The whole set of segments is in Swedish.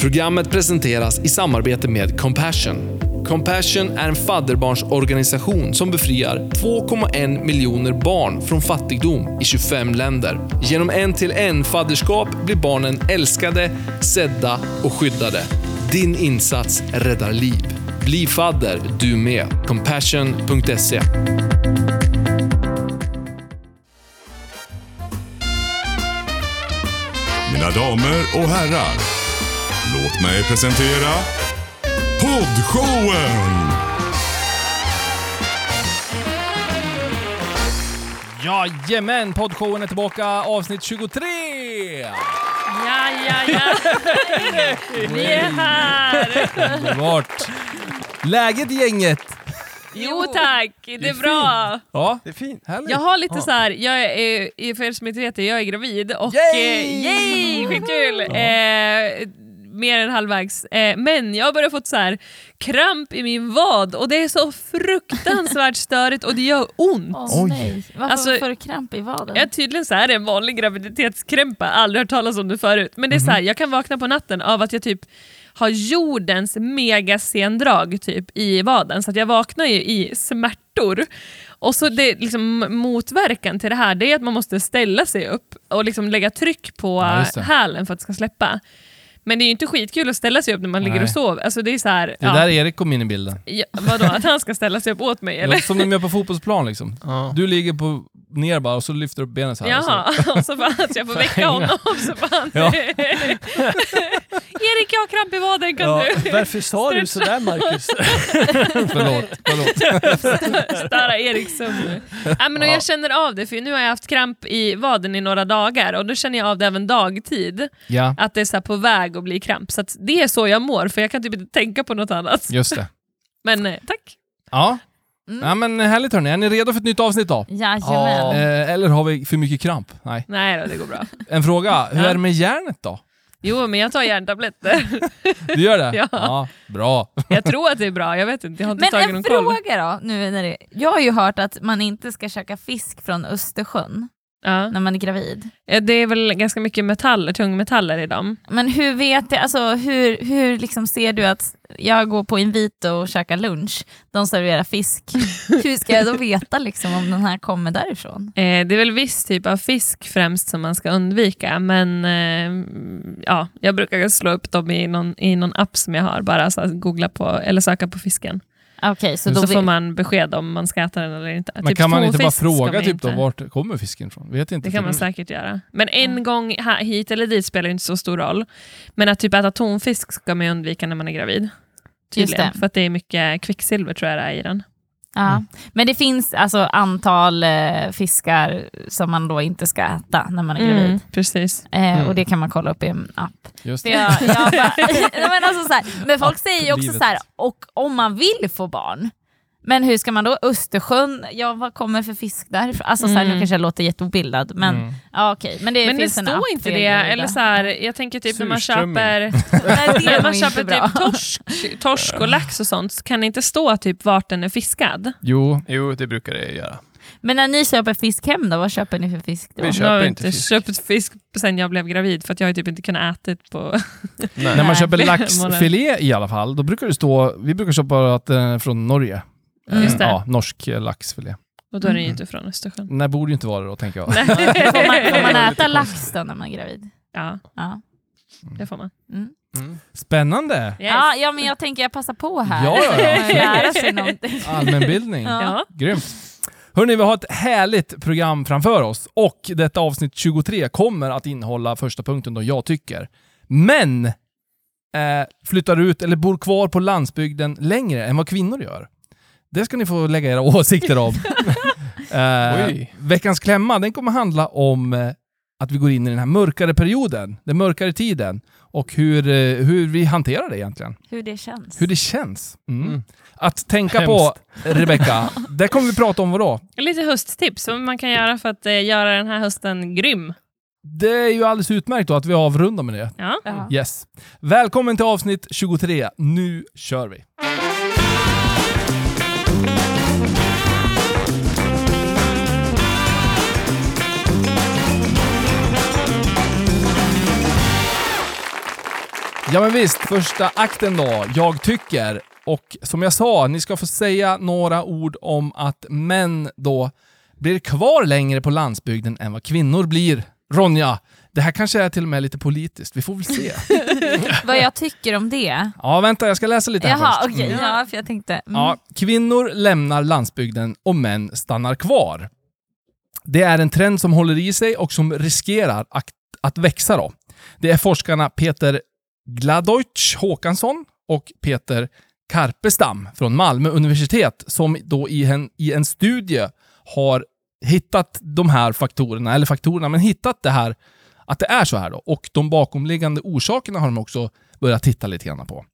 Programmet presenteras i samarbete med Compassion. Compassion är en fadderbarnsorganisation som befriar 2,1 miljoner barn från fattigdom i 25 länder. Genom en-till-en fadderskap blir barnen älskade, sedda och skyddade. Din insats räddar liv. Bli fadder du med. Compassion.se Mina damer och herrar, låt mig presentera Poddshowen! Jajamän, poddshowen är tillbaka, avsnitt 23! Ja, ja, ja. Vi är här. Underbart! Läget gänget? Jo tack, det är bra. Ja, Det är fint. härligt. Jag har lite så här, jag är, för er som inte vet det, jag är gravid och Yay! eh, yay skitkul! Eh, mer än halvvägs. Eh, men jag har börjat fått så här kramp i min vad och det är så fruktansvärt störigt och det gör ont. Åh nej, varför Alltså- får du kramp i vaden? Ja, tydligen så här är det en vanlig graviditetskrämpa, aldrig hört talas om det förut. Men det är så här, jag kan vakna på natten av att jag typ har jordens megasendrag typ i vaden, så att jag vaknar ju i smärtor. Och så det liksom motverkan till det här det är att man måste ställa sig upp och liksom lägga tryck på Ja, hälen för att det ska släppa. Men det är ju inte skitkul att ställa sig upp när man ligger Nej. och sover. Alltså det är så här, Det ja, där Erik kom in i bilden. ja, vadå, att han ska ställa sig upp åt mig eller? Som de gör på fotbollsplan liksom. Ja. Du ligger på ner bara och så lyfter du upp benen så här. och så- Jaha, och så får han, så jag får väcka honom så får han... Ja. Erik, jag har kramp i vaden, kan Ja, du varför sa du sådär Marcus? Förlåt, förlåt. störa Eriks sömn? Ja, men jag känner av det, för nu har jag haft kramp i vaden i några dagar och då känner jag av det även dagtid, Ja, att det är så här på väg att bli kramp. Så att det är så jag mår, för jag kan typ inte tänka på något annat. just det. Men eh, tack. Ja. Mm. ja, men härligt hörni. Är ni redo för ett nytt avsnitt då? Jajamän. Eh, eller har vi för mycket kramp? Nej. Nej då, det går bra. En fråga, hur Ja. är det med järnet då? Jo, men jag tar järntabletter. Du gör det? Ja. bra. Jag tror att det är bra, jag vet inte, jag har inte Men tagit en någon koll. fråga då, nu när det, jag har ju hört att man inte ska käka fisk från Östersjön Ja. när man är gravid. Det är väl ganska mycket metaller, tungmetaller i dem. Men hur vet jag, alltså hur, hur liksom ser du att jag går på Invito och käkar lunch, de serverar fisk. hur ska jag då veta liksom om den här kommer därifrån? Eh, det är väl viss typ av fisk främst som man ska undvika, men eh, ja, jag brukar slå upp dem i någon, i någon app som jag har, bara så googla på eller söka på fisken. Okej, så Så, då får vet- man besked om man ska äta den eller inte. Men Typ kan man inte bara fråga man typ då, inte. vart kommer fisken ifrån? Vet inte. Det kan man typ. säkert göra. Men en gång här, hit eller dit spelar inte så stor roll. Men att typ äta tonfisk ska man undvika när man är gravid. Tydligen, det. för att det är mycket kvicksilver tror jag det är i den. Ja. Mm. Men det finns alltså antal eh, fiskar som man då inte ska äta när man är gravid. Mm, precis. Eh, Mm. Och det kan man kolla upp i en app. Just det. jag, jag bara, men, alltså, så här, men folk säger ju också Livet. så här, och om man vill få barn, men hur ska man då? Östersjön, ja vad kommer för fisk därifrån? Alltså, så här, nu Mm. kanske jag låter jätteobildad, men Mm. ja, okej. Men det Men det finns en app står inte det, eller så här, jag tänker typ när man köper det När man köper typ torsk, torsk och lax och sånt, så kan det inte stå typ vart den är fiskad? Jo, Jo, det brukar det göra. Men när ni köper fisk hem då, vad köper ni för fisk då? Vi Jag köper har inte fisk. köpt fisk sen jag blev gravid, för att jag har typ inte kunnat äta det på... Nej. när man köper laxfilé i alla fall, då brukar det stå, vi brukar köpa att den är från Norge. Mm. Just det. Ja, norsk eh, laxfilé. Och då är den ju Mm. inte från Östersjön. Nej, borde ju inte vara det då, tänker jag. Får man, får man äta lax då när man är gravid? Ja, Ja. det får man. Mm. Mm. Spännande! Yes. Ja, ja, men jag tänker jag passar på här. Ja, ja, ja. Man lära sig någonting. Allmänbildning. Ja. Ja. Grymt. Hörni, vi har ett härligt program framför oss och detta avsnitt 23 kommer att innehålla första punkten då jag tycker. Men eh, flyttar ut eller bor kvar på landsbygden längre än vad kvinnor gör. Det ska ni få lägga era åsikter om. eh, veckans klämma den kommer handla om eh, att vi går in i den här mörkare perioden, den mörkare tiden och hur, eh, hur vi hanterar det egentligen. Hur det känns. Hur det känns. Mm. Mm. Att tänka på, Rebecka, det kommer vi prata om vadå? Lite hösttips, vad man kan göra för att eh, göra den här hösten grym. Det är ju alldeles utmärkt då att vi avrundar med det. Ja. Ja. Yes. Välkommen till avsnitt 23. Nu kör vi! Ja men visst, första akten då. Jag tycker. Och som jag sa, ni ska få säga några ord om att män då blir kvar längre på landsbygden än vad kvinnor blir. Ronja, det här kanske är till och med lite politiskt. Vi får väl se. Vad jag tycker om det? Ja, vänta, jag ska läsa lite här Jaha, först. okej. Mm. Ja, för jag tänkte... Mm. Ja, kvinnor lämnar landsbygden och män stannar kvar. Det är en trend som håller i sig och som riskerar att, att växa. Då. Det är forskarna Peter Gladojc Håkansson och Peter Karpestam från Malmö universitet som då i en, i en studie har hittat de här faktorerna, eller faktorerna, men hittat det här att det är så här då. Och de bakomliggande orsakerna har de också börjat titta lite grann på.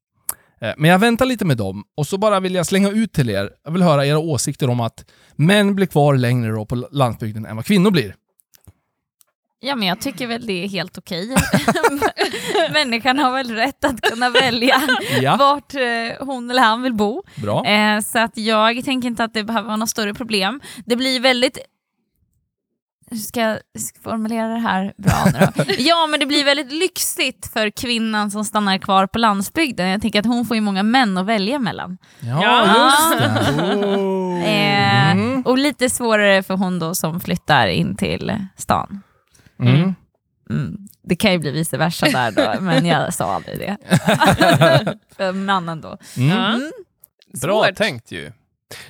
Eh, men jag väntar lite med dem och så bara vill jag slänga ut till er. Jag vill höra era åsikter om att män blir kvar längre då på landsbygden än vad kvinnor blir. Ja, men jag tycker väl det är helt okej. Människan har väl rätt att kunna välja Ja, vart eh, hon eller han vill bo. bra. Eh, så att jag tänker inte att det behöver vara något större problem. Det blir väldigt... Hur ska jag formulera det här bra nu då? Ja, men det blir väldigt lyxigt för kvinnan som stannar kvar på landsbygden. Jag tänker att hon får ju många män att välja mellan. Ja, just det. Eh, Mm. och lite svårare för hon då som flyttar in till stan. Mm. Mm. Det kan ju bli vice versa där då, men jag sa aldrig det. för mannen då. Mm. Ja. Bra Svårt. tänkt ju.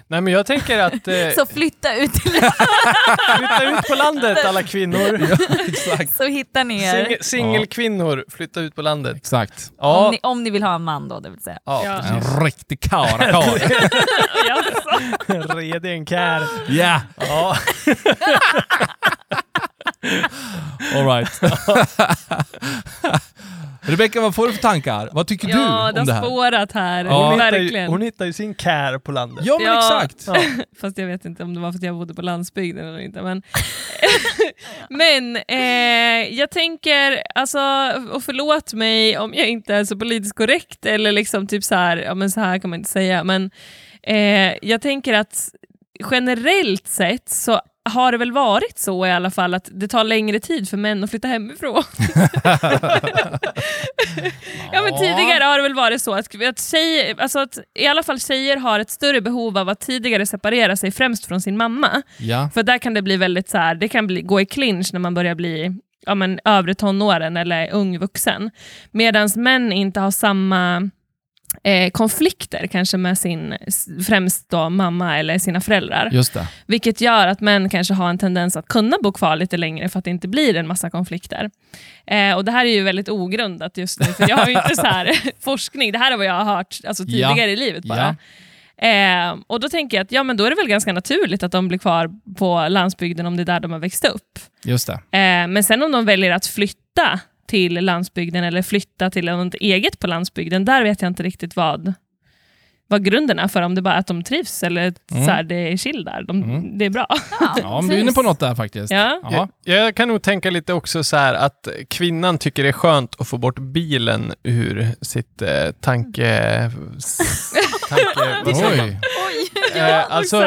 Nej men jag tänker att eh, Så flytta ut till flytta ut på landet alla kvinnor. Exakt. så hittar ni er. Sing- Singelkvinnor, flytta ut på landet. Exakt. Ja, Om, ni, om ni vill ha en man då, det vill säga. ja. Ja. En riktig karakar. Jaså? Redig en kär. Ja, Ja. Alright. Rebecka, vad får du för tankar? Vad tycker Ja, du det om det har här? spårat här. Ja. Hon, hittar ju, hon hittar ju sin kär på landet. Ja, men Ja. exakt. Ja. Fast jag vet inte om det var för att jag bodde på landsbygden eller inte. Men, men eh, jag tänker, alltså, och förlåt mig om jag inte är så politiskt korrekt eller liksom typ så här, ja men så här kan man inte säga, men eh, jag tänker att generellt sett så har det väl varit så i alla fall att det tar längre tid för män att flytta hemifrån. ja men tidigare har det väl varit så att, att, tjej, alltså att i alla fall tjejer har ett större behov av att tidigare separera sig främst från sin mamma. Ja. För där kan det bli väldigt så här, det kan bli, gå i clinch när man börjar bli ja, men, övre tonåren eller ung vuxen. Medan män inte har samma eh, konflikter kanske med sin främst då mamma eller sina föräldrar. Just det. Vilket gör att män kanske har en tendens att kunna bo kvar lite längre för att det inte blir en massa konflikter. Eh, och Det här är ju väldigt ogrundat just nu, för jag har ju inte så här forskning. Det här är vad jag har hört alltså, Ja. tidigare i livet bara. Eh, och då tänker jag att ja, men då är det väl ganska naturligt att de blir kvar på landsbygden om det är där de har växt upp. Just. Eh, men sen om de väljer att flytta till landsbygden eller flytta till något eget på landsbygden, där vet jag inte riktigt vad, vad grunden är för, om det bara är att de trivs eller Mm. så här, det är chill där. De, Mm. Det är bra. Ja, men du är inne på något där faktiskt. Ja. Ja. Jag, jag kan nog tänka lite också så här att kvinnan tycker det är skönt att få bort bilen ur sitt eh, tanke... tanke man? Oj. Eh, alltså,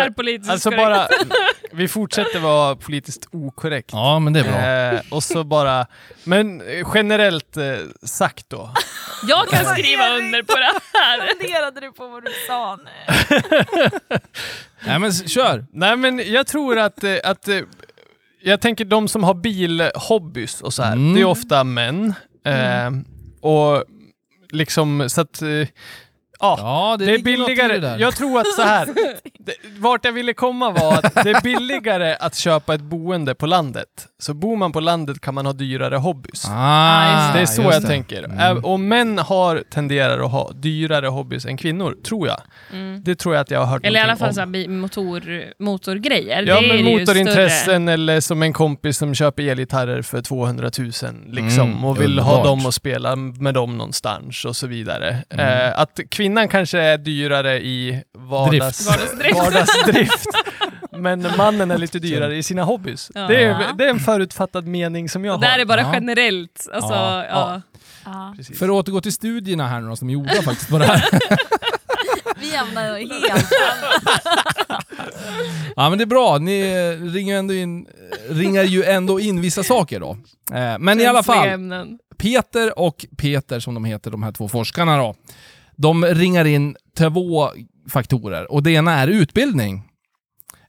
alltså bara, vi fortsätter vara politiskt okorrekt. Ja, men det är bra. Eh, och så bara, men eh, generellt eh, sagt då. Jag kan skriva under på det här. Funderade du på vad du sa nu? Nej, men kör. Nej men jag tror att, eh, att eh, jag tänker de som har bilhobbys och så här, Mm. det är ofta män. Eh, och liksom så att, ja. Ja, det, Det är billigare. det där. Jag tror att så här. Det, vart jag ville komma var att det är billigare att köpa ett boende på landet. Så bor man på landet kan man ha dyrare hobbys. Ah, det är så jag det. tänker. Mm. Och män har tenderar att ha dyrare hobbys än kvinnor, tror jag. Mm. Det tror jag att jag har hört Eller i alla fall så här, om. bi- motor, motorgrejer. Ja, det men motorintressen eller som en kompis som köper elgitarrer för 200 000 liksom Mm, och vill ha underbart. dem och spela med dem någonstans och så vidare. Mm. Eh, att kvinnan kanske är dyrare i vardags, Vardagsdrift. vardagsdrift. men mannen är lite dyrare i sina hobbys. Ja. Det, är, det är en förutfattad mening som jag Det har. är bara Ja. generellt. Alltså, Ja, ja. Ja. Precis. För att återgå till studierna här nu som är gjorda faktiskt på det här. Vi hamnar helt Ja men det är bra, ni ringer, ändå in, ringar ju ändå in vissa saker då. Eh, Men i alla fall. Peter och Peter, som de heter, de här två forskarna då, de ringar in två faktorer och det ena är utbildning.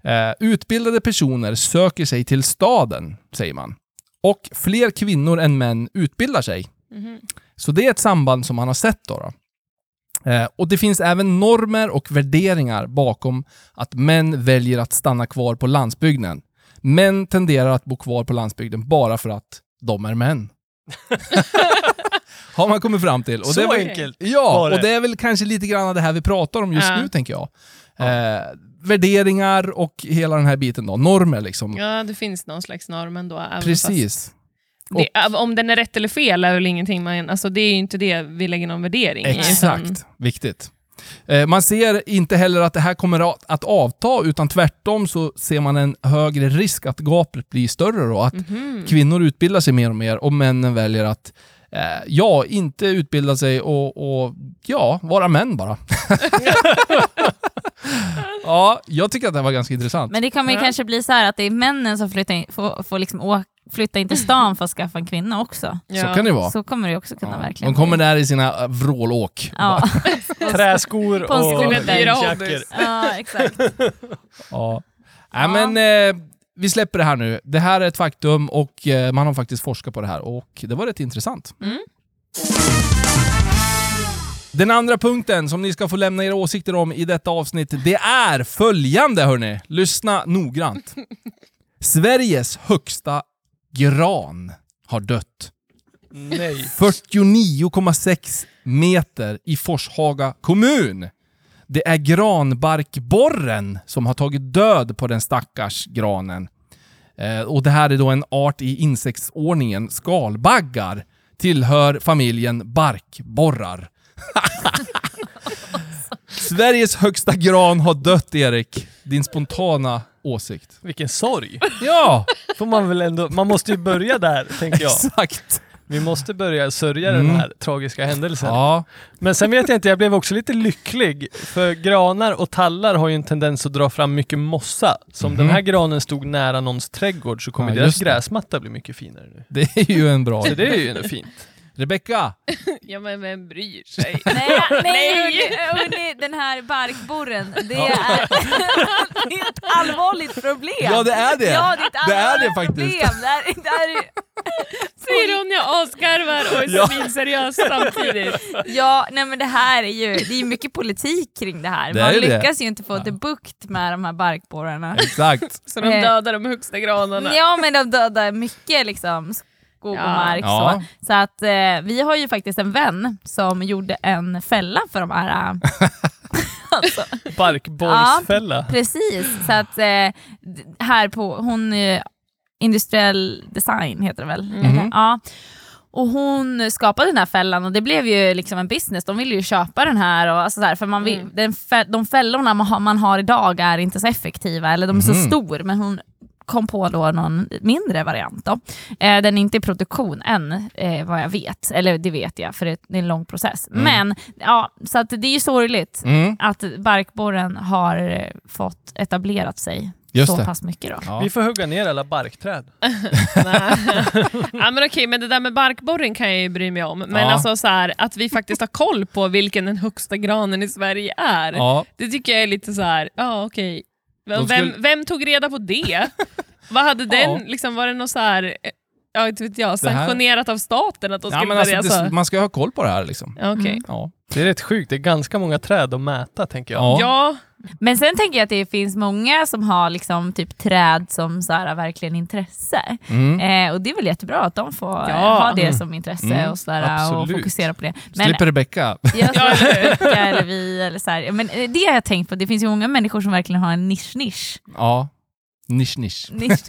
Eh, utbildade personer söker sig till staden, säger man. Och fler kvinnor än män utbildar sig. Mhm. Så det är ett samband som man har sett. Då, då. Eh, och det finns även normer och värderingar bakom att män väljer att stanna kvar på landsbygden. Män tenderar att bo kvar på landsbygden bara för att de är män. har man kommit fram till. Och Så det var, enkelt Ja, var det. och det är väl kanske lite grann det här vi pratar om just Ja. nu, tänker jag. Eh, värderingar och hela den här biten då. Normer liksom. Ja, det finns någon slags norm ändå. Precis. Det, om den är rätt eller fel är väl ingenting man... Alltså det är ju inte det vi lägger någon värdering i. utan- Exakt. Viktigt. Eh, Man ser inte heller att det här kommer att- avta, utan tvärtom så ser man en högre risk att gapet blir större då. Att Mhm. kvinnor utbildar sig mer och mer och männen väljer att eh, ja, inte utbilda sig och, och ja, vara män bara. ja, jag tycker att det var ganska intressant. Men det kommer ju Ja. kanske bli så här att det är männen som flyttar in, får, får liksom å, flytta in till stan för att skaffa en kvinna också. Så kan det vara. Så kommer det också kunna Ja. verkligen De kommer där i sina eh, vrålåk. Ja. Träskor och jeansjackor. ja, exakt. Ja. Ja. Nej, men eh, vi släpper det här nu. Det här är ett faktum och eh, man har faktiskt forskat på det här och det var rätt intressant. Mm. Den andra punkten som ni ska få lämna era åsikter om i detta avsnitt, det är följande hörni. Lyssna noggrant. Sveriges högsta gran har dött. Nej. 49,6 meter i Forshaga kommun. Det är granbarkborren som har tagit död på den stackars granen. Eh, och det här är då en art i insektsordningen skalbaggar. Tillhör familjen barkborrar. Sveriges högsta gran har dött, Erik. Din spontana åsikt. Vilken sorg. Ja, Får man väl ändå, man måste ju börja där, tänker jag. exakt. Vi måste börja sörja Mm. den här tragiska händelsen. Ja, Men sen vet jag inte, jag blev också lite lycklig. För granar och tallar har ju en tendens att dra fram mycket mossa. Så om Mhm. den här granen stod nära någons trädgård så kommer Ja, deras gräsmatta bli mycket finare nu. det är ju en bra... Så det är ju fint. Rebecka, Ja, men vem bryr sig? Nej, nej hörni, hörni, den här barkborren, det är, det är ett allvarligt problem. Ja, det är det. Ja, det är ett Det är det allvarligt faktiskt. problem. Det är, det är, Säger hon jag asgarvar och är Ja. svinseriös samtidigt. ja, nej men det här är ju, det är mycket politik kring det här. Det Man är det. lyckas ju inte få till bukt med de här barkborrarna. exakt. Så de Eh. dödar de högsta granarna. Ja, men de dödar mycket liksom skog och Ja. mark. Ja. Så, så att eh, vi har ju faktiskt en vän som gjorde en fälla för de här äh, alltså, Barkborrsfälla. Precis, så att eh, här på, hon eh, industriell design heter det väl? Mhm. Eller? Ja. Och hon skapade den här fällan och det blev ju liksom en business, de ville ju köpa den här. Och alltså så här för man vill, Mm. den fä- de fällorna man har, man har idag är inte så effektiva, eller de är så Mhm. stor, men hon kom på då någon mindre variant. Då. Eh, den är inte i produktion än, eh, vad jag vet. Eller det vet jag, för det, det är en lång process. Mm. Men, ja, så att det är ju sorgligt Mm, att barkborren har eh, fått etablerat sig just så det. pass mycket. Då. Ja. Vi får hugga ner alla barkträd. ja, men okej, men det där med barkborren kan jag ju bry mig om. Men Ja. alltså så här, att vi faktiskt har koll på vilken den högsta granen i Sverige är. Ja, Det tycker jag är lite så här, ja okej. Vem, skulle- vem tog reda på det? Vad hade den, Ja. liksom, var det något så här, eh, ja inte vet jag, Det här- sanktionerat av staten att de ja skulle men alltså, det, så? man ska ha koll på det här liksom. Ja, okej. Mm. Ja. Det är rätt sjukt, det är ganska många träd att mäta tänker jag. Ja. Men sen tänker jag att det finns många som har liksom typ träd som så här, verkligen intresse. Mm. Eh, och det är väl jättebra att de får eh, Ja. ha det Mm. som intresse Mm, och, så där, och fokusera på det. Men Slipper Rebecka. Ja, eller? Rebecka eller vi, eller så här. Men eh, det har jag tänkt på, det finns ju många människor som verkligen har en nisch-nisch. Ja. Nisch nisch. nisch.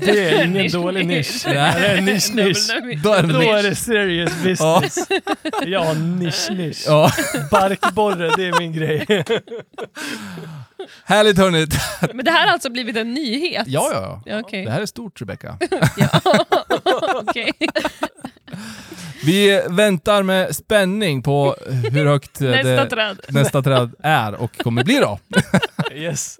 Det är ingen dålig nisch. Det är en nisch nisch. Då är det Då är nisch. det serious business. Ja, nisch nisch. Ja. Barkborre, det är min grej. Härligt hörni. Men det här har alltså blivit en nyhet? Ja, ja, ja. Ja, Okej. Det här är stort. Ja. Okej. Vi väntar med spänning på hur högt Nästa det, träd. nästa träd är och kommer bli då. Yes.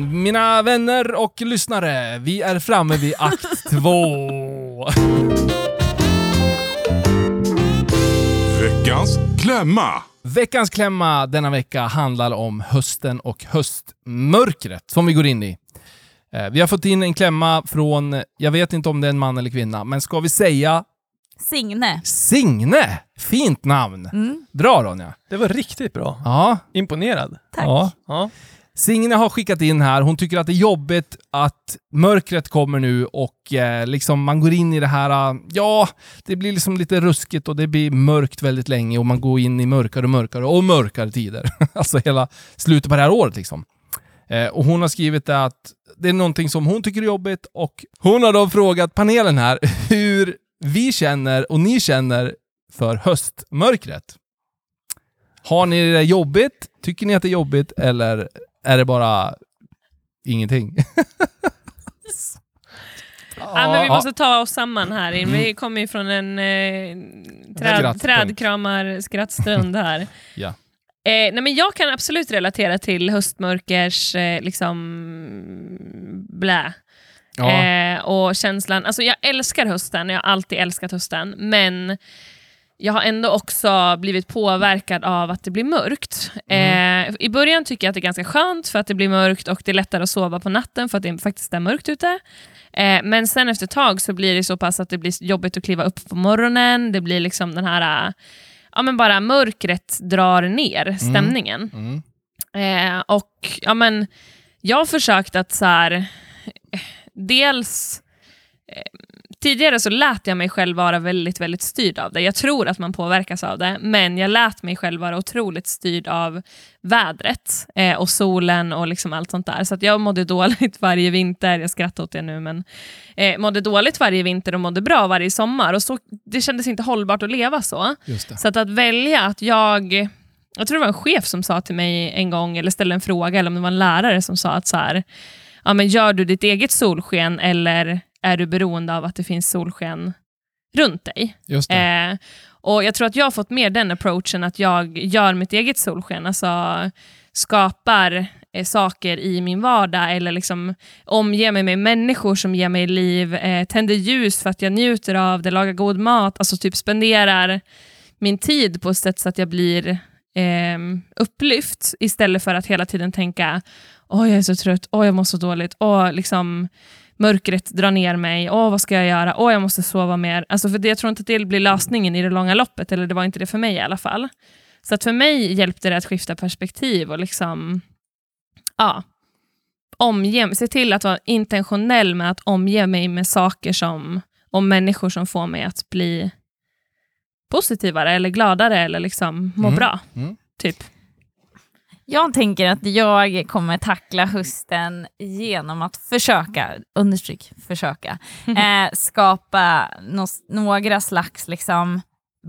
Mina vänner och lyssnare, vi är framme vid akt två. Veckans klämma. Veckans klämma denna vecka handlar om hösten och höstmörkret som vi går in i. Eh, Vi har fått in en klämma från, jag vet inte om det är en man eller kvinna, men ska vi säga Signe. Signe? Fint namn! Mm. Bra Ronja! Det var riktigt bra. Ja, Imponerad. Tack. ja. Ja. Signe har skickat in här, hon tycker att det är jobbigt att mörkret kommer nu och eh, liksom man går in i det här, eh, ja, det blir liksom lite ruskigt och det blir mörkt väldigt länge och man går in i mörkare och mörkare och mörkare tider. alltså hela slutet på det här året liksom. Eh, och hon har skrivit att det är någonting som hon tycker är jobbigt och hon har då frågat panelen här hur vi känner och ni känner för höstmörkret. Har ni det jobbigt? Tycker ni att det är jobbigt eller är det bara ingenting? Ja, men vi måste ta oss samman här. in. Vi kommer ju från en eh, träd, trädkramar-skrattstund här. Ja. Eh, nej, men jag kan absolut relatera till höstmörkers eh, liksom blä. Ja. Eh, och känslan, alltså jag älskar hösten, jag har alltid älskat hösten, men jag har ändå också blivit påverkad av att det blir mörkt. Eh, I början tycker jag att det är ganska skönt för att det blir mörkt och det är lättare att sova på natten för att det faktiskt är mörkt ute. Eh, men sen efter ett tag så blir det så pass att det blir jobbigt att kliva upp på morgonen, det blir liksom den här, eh, ja men bara mörkret drar ner stämningen. Mm. Eh, och ja, men, jag har försökt att så här, eh, dels eh, Tidigare så lät jag mig själv vara väldigt, väldigt styrd av det. Jag tror att man påverkas av det, men jag lät mig själv vara otroligt styrd av vädret eh, och solen och liksom allt sånt där. Så att jag mådde dåligt varje vinter, jag skrattar åt det nu, men eh, mådde dåligt varje vinter och mådde bra varje sommar. Och så, det kändes inte hållbart att leva så. Så att, att välja att jag... Jag tror det var en chef som sa till mig en gång, eller ställde en fråga, eller om det var en lärare som sa att så här, ja, men gör du ditt eget solsken eller är du beroende av att det finns solsken runt dig? Eh, och Jag tror att jag har fått mer den approachen, att jag gör mitt eget solsken, alltså skapar eh, saker i min vardag eller liksom omger mig med människor som ger mig liv, eh, tänder ljus för att jag njuter av det, lagar god mat, alltså typ spenderar min tid på ett sätt så att jag blir eh, upplyft istället för att hela tiden tänka åh jag är så trött, åh jag mår så dåligt, åh liksom mörkret drar ner mig, åh vad ska jag göra, åh jag måste sova mer. Alltså för det, jag tror inte att det blir lösningen i det långa loppet, eller det var inte det för mig i alla fall. Så att för mig hjälpte det att skifta perspektiv och liksom, ja, omge, se till att vara intentionell med att omge mig med saker som, och människor som får mig att bli positivare eller gladare eller liksom må Mm. bra. Mm. Typ. Jag tänker att jag kommer tackla hösten genom att försöka, understryk försöka, eh, skapa nos- några slags liksom,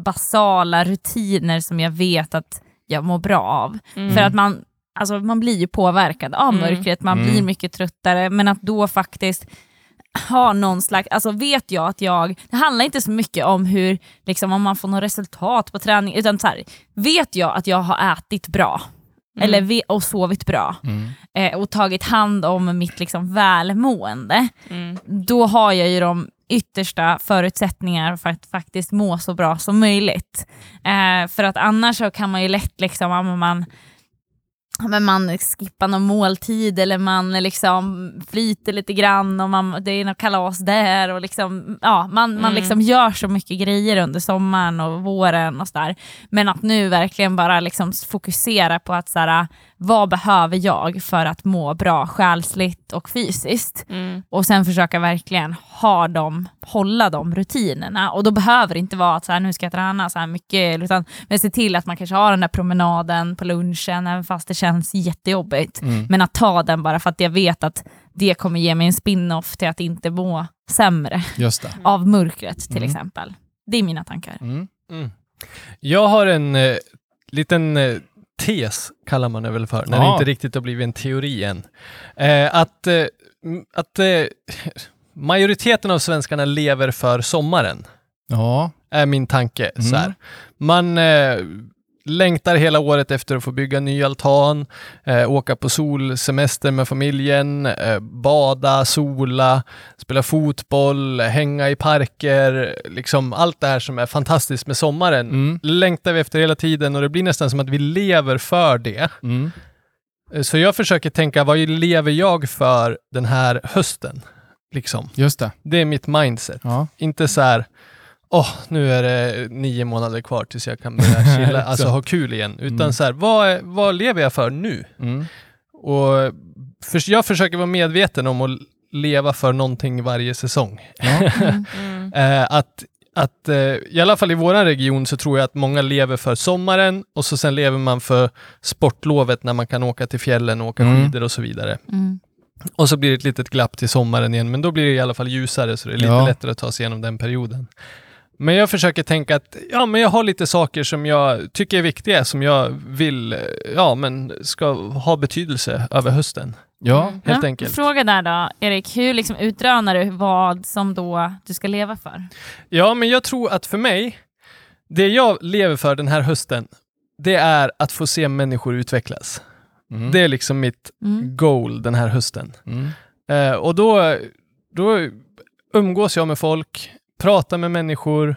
basala rutiner som jag vet att jag mår bra av. Mm. För att man, alltså, man blir ju påverkad av Mm. mörkret, man Mm. blir mycket tröttare, men att då faktiskt ha någon slags, alltså vet jag att jag, det handlar inte så mycket om hur, liksom om man får något resultat på träning, utan så här, vet jag att jag har ätit bra, Mm. eller och sovit bra, Mm. eh, och tagit hand om mitt liksom välmående, Mm. då har jag ju de yttersta förutsättningar för att faktiskt må så bra som möjligt. Eh, för att annars så kan man ju lätt liksom, man, men man skippar någon måltid eller man liksom flyter lite grann och man, det är något kalas där. Och liksom, ja, man, man Mm. liksom gör så mycket grejer under sommaren och våren och sådär. Men att nu verkligen bara liksom fokusera på att såhär, vad behöver jag för att må bra själsligt och fysiskt? Mm. och sen försöka verkligen ha dem, hålla de rutinerna. Och då behöver det inte vara att så här, nu ska jag träna så här mycket, utan men se till att man kanske har den där promenaden på lunchen, även fast det känns jättejobbigt. Mm. Men att ta den bara för att jag vet att det kommer ge mig en spin-off till att inte må sämre Just det. av mörkret till Mm. exempel. Det är mina tankar. Mm. Mm. Jag har en eh, liten eh, tes, kallar man det väl för, när det Ja. inte riktigt har blivit en teori än. Eh, att eh, att eh, majoriteten av svenskarna lever för sommaren, Ja. är min tanke. Mm. Så här. Man, eh, längtar hela året efter att få bygga ny altan, eh, åka på solsemester med familjen, eh, bada, sola, spela fotboll, hänga i parker, liksom allt det här som är fantastiskt med sommaren Mm. längtar vi efter hela tiden och det blir nästan som att vi lever för det. Mm. Eh, Så jag försöker tänka, vad lever jag för den här hösten? Liksom. Just det. Det är mitt mindset. Ja. Inte så här, åh, nu är det nio månader kvar tills jag kan börja chilla, alltså ha kul igen. Utan Mm. så här, vad, vad lever jag för nu? Mm. Och för, jag försöker vara medveten om att leva för någonting varje säsong. Ja. Mm. Eh, att, att eh, I alla fall i vår region så tror jag att många lever för sommaren och så sen lever man för sportlovet när man kan åka till fjällen och åka Mm. skidor och så vidare. Mm. Och så blir det ett litet glapp till sommaren igen, men då blir det i alla fall ljusare så det är lite Ja. lättare att ta sig igenom den perioden. Men jag försöker tänka att ja, men jag har lite saker som jag tycker är viktiga, som jag vill ja, men ska ha betydelse över hösten. ja. Mm. Helt Ja, enkelt. Fråga där då, Erik, hur liksom utrönar du vad som då du ska leva för? Ja, men jag tror att för mig, det jag lever för den här hösten, det är att få se människor utvecklas. Mm. Det är liksom mitt Mm. goal den här hösten. Mm. Eh, och då, då umgås jag med folk, pratar med människor,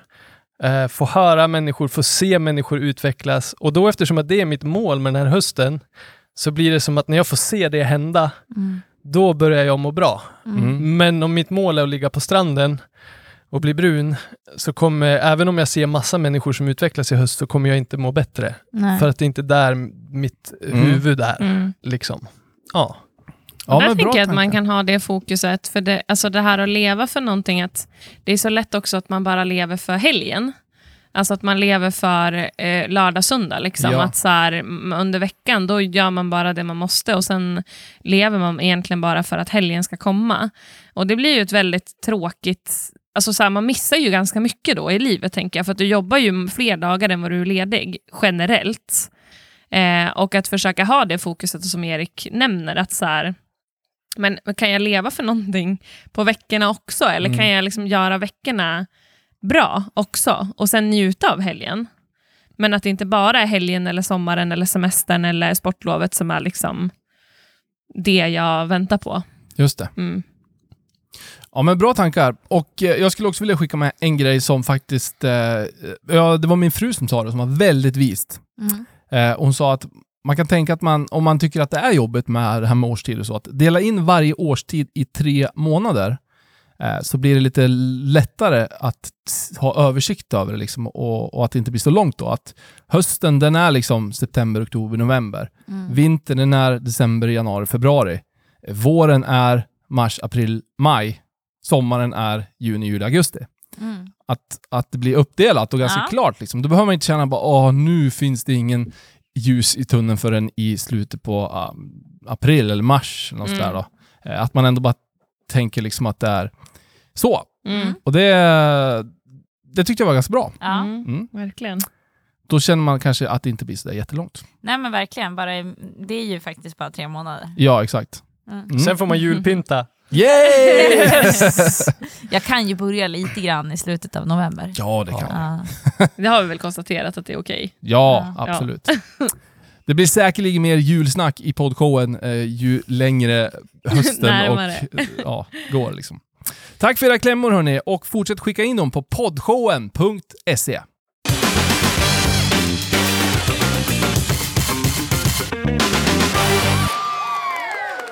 eh, får höra människor, får se människor utvecklas. Och då eftersom att det är mitt mål med den här hösten, så blir det som att när jag får se det hända, Mm. då börjar jag må bra. Mm. Men om mitt mål är att ligga på stranden och bli brun, så kommer, även om jag ser massa människor som utvecklas i höst, så kommer jag inte må bättre. Nej. För att det är inte där mitt Mm. huvud är. Mm. Liksom. Ja. Ja, Där tänker jag att man kan ha det fokuset, för det, alltså det här att leva för någonting, att det är så lätt också att man bara lever för helgen. Alltså att man lever för eh, lördag, söndag. Liksom. Ja. Att så här, under veckan då gör man bara det man måste och sen lever man egentligen bara för att helgen ska komma. Och det blir ju ett väldigt tråkigt... Alltså så här, man missar ju ganska mycket då i livet, tänker jag. För att du jobbar ju fler dagar än vad du är ledig, generellt. Eh, och att försöka ha det fokuset som Erik nämner, att så här, men kan jag leva för någonting på veckorna också? Eller Mm. kan jag liksom göra veckorna bra också och sen njuta av helgen? Men att det inte bara är helgen, eller sommaren, eller semestern eller sportlovet som är liksom det jag väntar på. Just det. Mm. Ja, men bra tankar. Och eh, jag skulle också vilja skicka med en grej som faktiskt... Eh, ja, det var min fru som sa det, som var väldigt vist. Mm. Eh, hon sa att man kan tänka att man, om man tycker att det är jobbigt med det här med årstid och så, att dela in varje årstid i tre månader, eh, så blir det lite lättare att ha översikt över det liksom, och, och att det inte blir så långt då. Att hösten, den är liksom september, oktober, november. Mm. Vintern, den är december, januari, februari. Våren är mars, april, maj. Sommaren är juni, juli, augusti Mm. att, att det blir uppdelat och ganska Ja. klart. Liksom. Då behöver man inte känna bara åh, nu finns det ingen ljus i tunneln förrän i slutet på ah, april eller mars. Något Mm. sådär då. Eh, Att man ändå bara tänker liksom att det är så. Mm. Och det, det tyckte jag var ganska bra. Ja. Mm. Mm. Verkligen. Då känner man kanske att det inte blir så där jättelångt. Nej men verkligen, bara, det är ju faktiskt bara tre månader. Ja, exakt. Mm. Mm. Sen får man julpynta. Yes! Jag kan ju börja lite grann i slutet av november. ja, det kan. Ja. Det har vi väl konstaterat att det är okej. Ja, Ja. absolut. Det blir säkerligen mer julsnack i poddshowen eh, ju längre hösten Närmare. och eh, ja, går. Liksom. Tack för era klämmor hörni och fortsätt skicka in dem på poddshowen.se.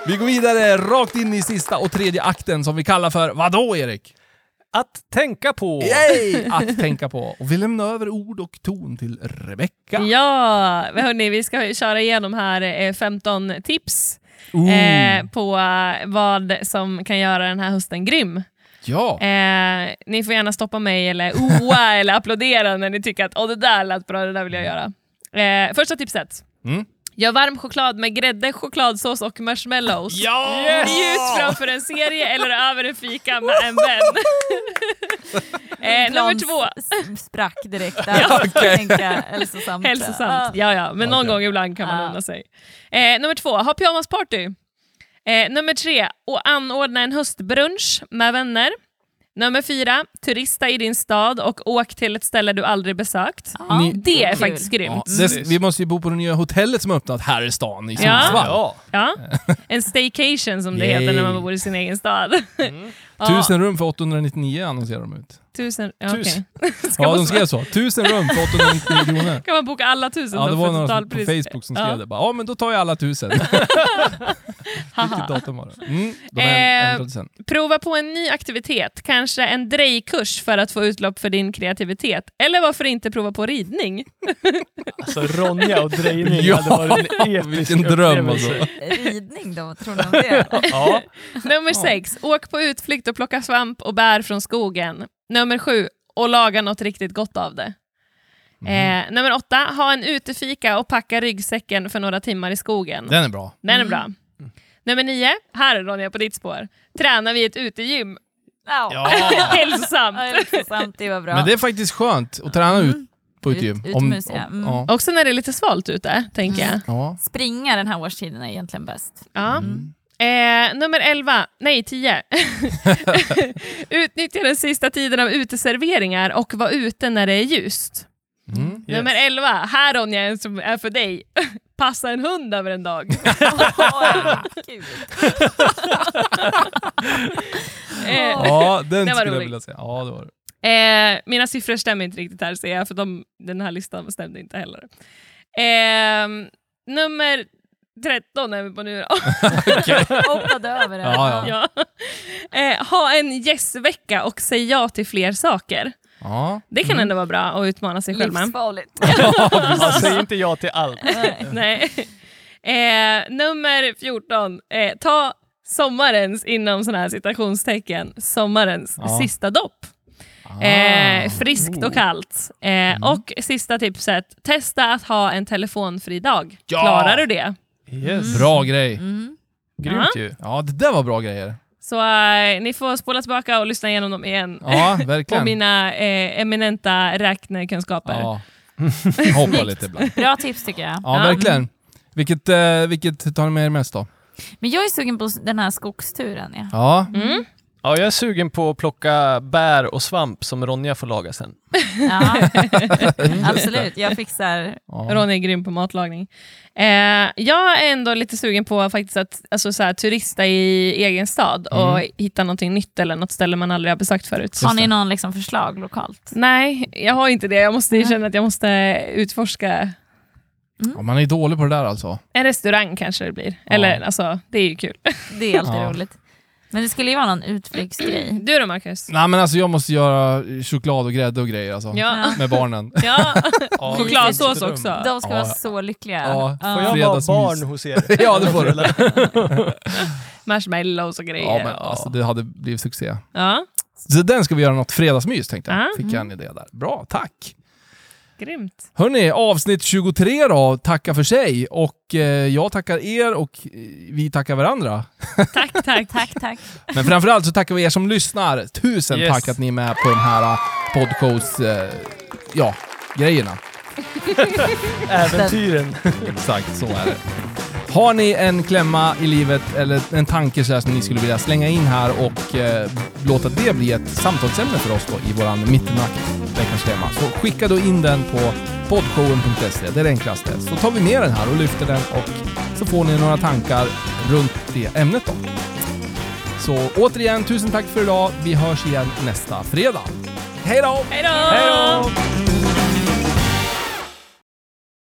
Vi går vidare rakt in i sista och tredje akten som vi kallar för vadå Erik? Att tänka på! Yay! Att tänka på. Och vi lämnar över ord och ton till Rebecka. Ja, hörni, vi ska köra igenom här eh, 15 tips Ooh. eh, på eh, vad som kan göra den här hösten grym. ja. Eh, ni får gärna stoppa mig eller oa eller applådera när ni tycker att Åh, det där lät bra, det där vill jag göra. Eh, första tipset. Mm. Gör varm choklad med grädde, chokladsås och marshmallows. Ja! Njut framför en serie eller över en fika med en vän. eh, nummer två. sprack direkt där. Ja. Tänka hälsosamt. Hälsosamt. Ja, ja, men någon Okej. gång ibland kan man Ja. unna sig. Eh, nummer två, ha pyjamasparty. Eh, nummer tre, och anordna en höstbrunch med vänner. Nummer fyra, turista i din stad och åk till ett ställe du aldrig besökt. Ja, Ni- Det är kul. faktiskt grymt. Ja, det, vi måste ju bo på det nya hotellet som har öppnat här i stan, i Ja. Sundsvall. Ja. Ja. En staycation som det heter när man bor i sin egen stad. Ja, Tusen rum för 899 annonserar de ut. Tusen. Ja, Tusen. Ska Ja, de skrev så. Tusen rum för 899 kronor. Kan man boka alla tusen Ja, då det var några på? Facebook som skrev Ja. det. Bara, ja, men då tar jag alla tusen. Vilket datum var det? Mm, de Eh. Prova på en ny aktivitet, kanske en drejkurs för att få utlopp för din kreativitet. Eller varför inte prova på ridning? Alltså Ronja och drejning Ja, hade varit en episk vilken dröm alltså. Ridning då, tror ni om det? Ja. Nummer sex, åk på utflykt och plocka svamp och bär från skogen. Nummer sju, och laga något riktigt gott av det. Eh, nummer åtta, ha en utefika och packa ryggsäcken för några timmar i skogen. Den är bra. Den är bra. Nummer nio, här är Ronja på ditt spår. Träna vid ett utegym. Ja. Hälsosamt. Ja, Hälsosamt, det var bra. Men det är faktiskt skönt att träna ut på ett Ut- gym. utomhus, ja. Mm. ja. Också när det är lite svalt ute, tänker jag. ja. Springa den här årstiden är egentligen bäst. Ja. Mm. Eh, nummer 11, nej 10. Utnyttja den sista tiden av uteserveringar och var ute när det är ljust. Mm. Yes. Nummer 11, här Ronja en som är för dig. Passa en hund över en dag. Eh, ja, den Det var skulle jag vilja säga. Ja, det var det. Eh, mina siffror stämmer inte riktigt här ser jag, för de, den här listan stämde inte heller. Eh, nummer 13 är vi på nu då. Hoppade över det. Ja, ja. ja. eh, ha en yes-vecka och säg ja till fler saker. Ja. Det kan ändå vara bra att utmana sig själv med. Livsfarligt. Ja, säg inte ja till allt. Nej. Eh, nummer 14. Eh, ta sommarens, inom sådana här citationstecken, sommarens Ja. sista dopp. Ah. Eh, friskt Oh. och kallt. Eh, Mm. Och sista tipset, testa att ha en telefonfri dag. Ja. Klarar du det? Yes. Bra grej. Mm. Grymt ju. Ja, det där var bra grejer. Så eh, ni får spola tillbaka och lyssna igenom dem igen. Ja, På verkligen. mina eh, eminenta räknekunskaper. Ja. Hoppa lite ibland. Bra tips tycker jag. Ja, verkligen. Vilket, eh, vilket tar ni med er mest då? Men jag är sugen på den här skogsturen. Ja. Ja, Mm. Ja, jag är sugen på att plocka bär och svamp som Ronja får laga sen. Ja. Absolut, jag fixar... ja. Ronny är grym på matlagning. Eh, jag är ändå lite sugen på faktiskt att alltså, så här, turista i egen stad och Mm. hitta någonting nytt eller något ställe man aldrig har besökt förut. Har ni någon liksom förslag lokalt? Nej, jag har inte det. Jag måste Nej. känna att jag måste utforska Ja, man är dålig på det där alltså. en restaurang kanske det blir. Eller alltså, det är ju kul. Det är alltid Ja. roligt. Men det skulle ju vara någon utflyktsgrej. Du då Marcus? Nej men alltså jag måste göra choklad och grädde och grejer alltså. Ja. Med barnen. ja. Ja, Chokladsås också. De ska Ja. vara så lyckliga. Ja. Får jag vara barn hos er? ja det får du. Marshmallows och grejer. Ja men alltså det hade blivit succé. ja. Så den ska vi göra något fredagsmys tänkte jag. Ja. Fick jag en idé där. Bra, tack. Grymt. Hörni, avsnitt 23 då, tacka för sig. Och eh, jag tackar er och eh, vi tackar varandra. Tack, tack. Tack, tack. Men framförallt så tackar vi er som lyssnar. Tusen Yes. tack att ni är med på de här eh, podcast, eh, ja, grejerna. Äventyren. Exakt, så är det. Har ni en klämma i livet eller en tanke så här som ni skulle vilja slänga in här och eh, låta det bli ett samtalsämne för oss då i våran mittenakt, veckans klämma, så skicka då in den på podshowen.se. Det är det enklaste. Så tar vi med den här och lyfter den och så får ni några tankar runt det ämnet då. Så återigen, tusen tack för idag. Vi hörs igen nästa fredag. Hej då! Hej då! Hej då!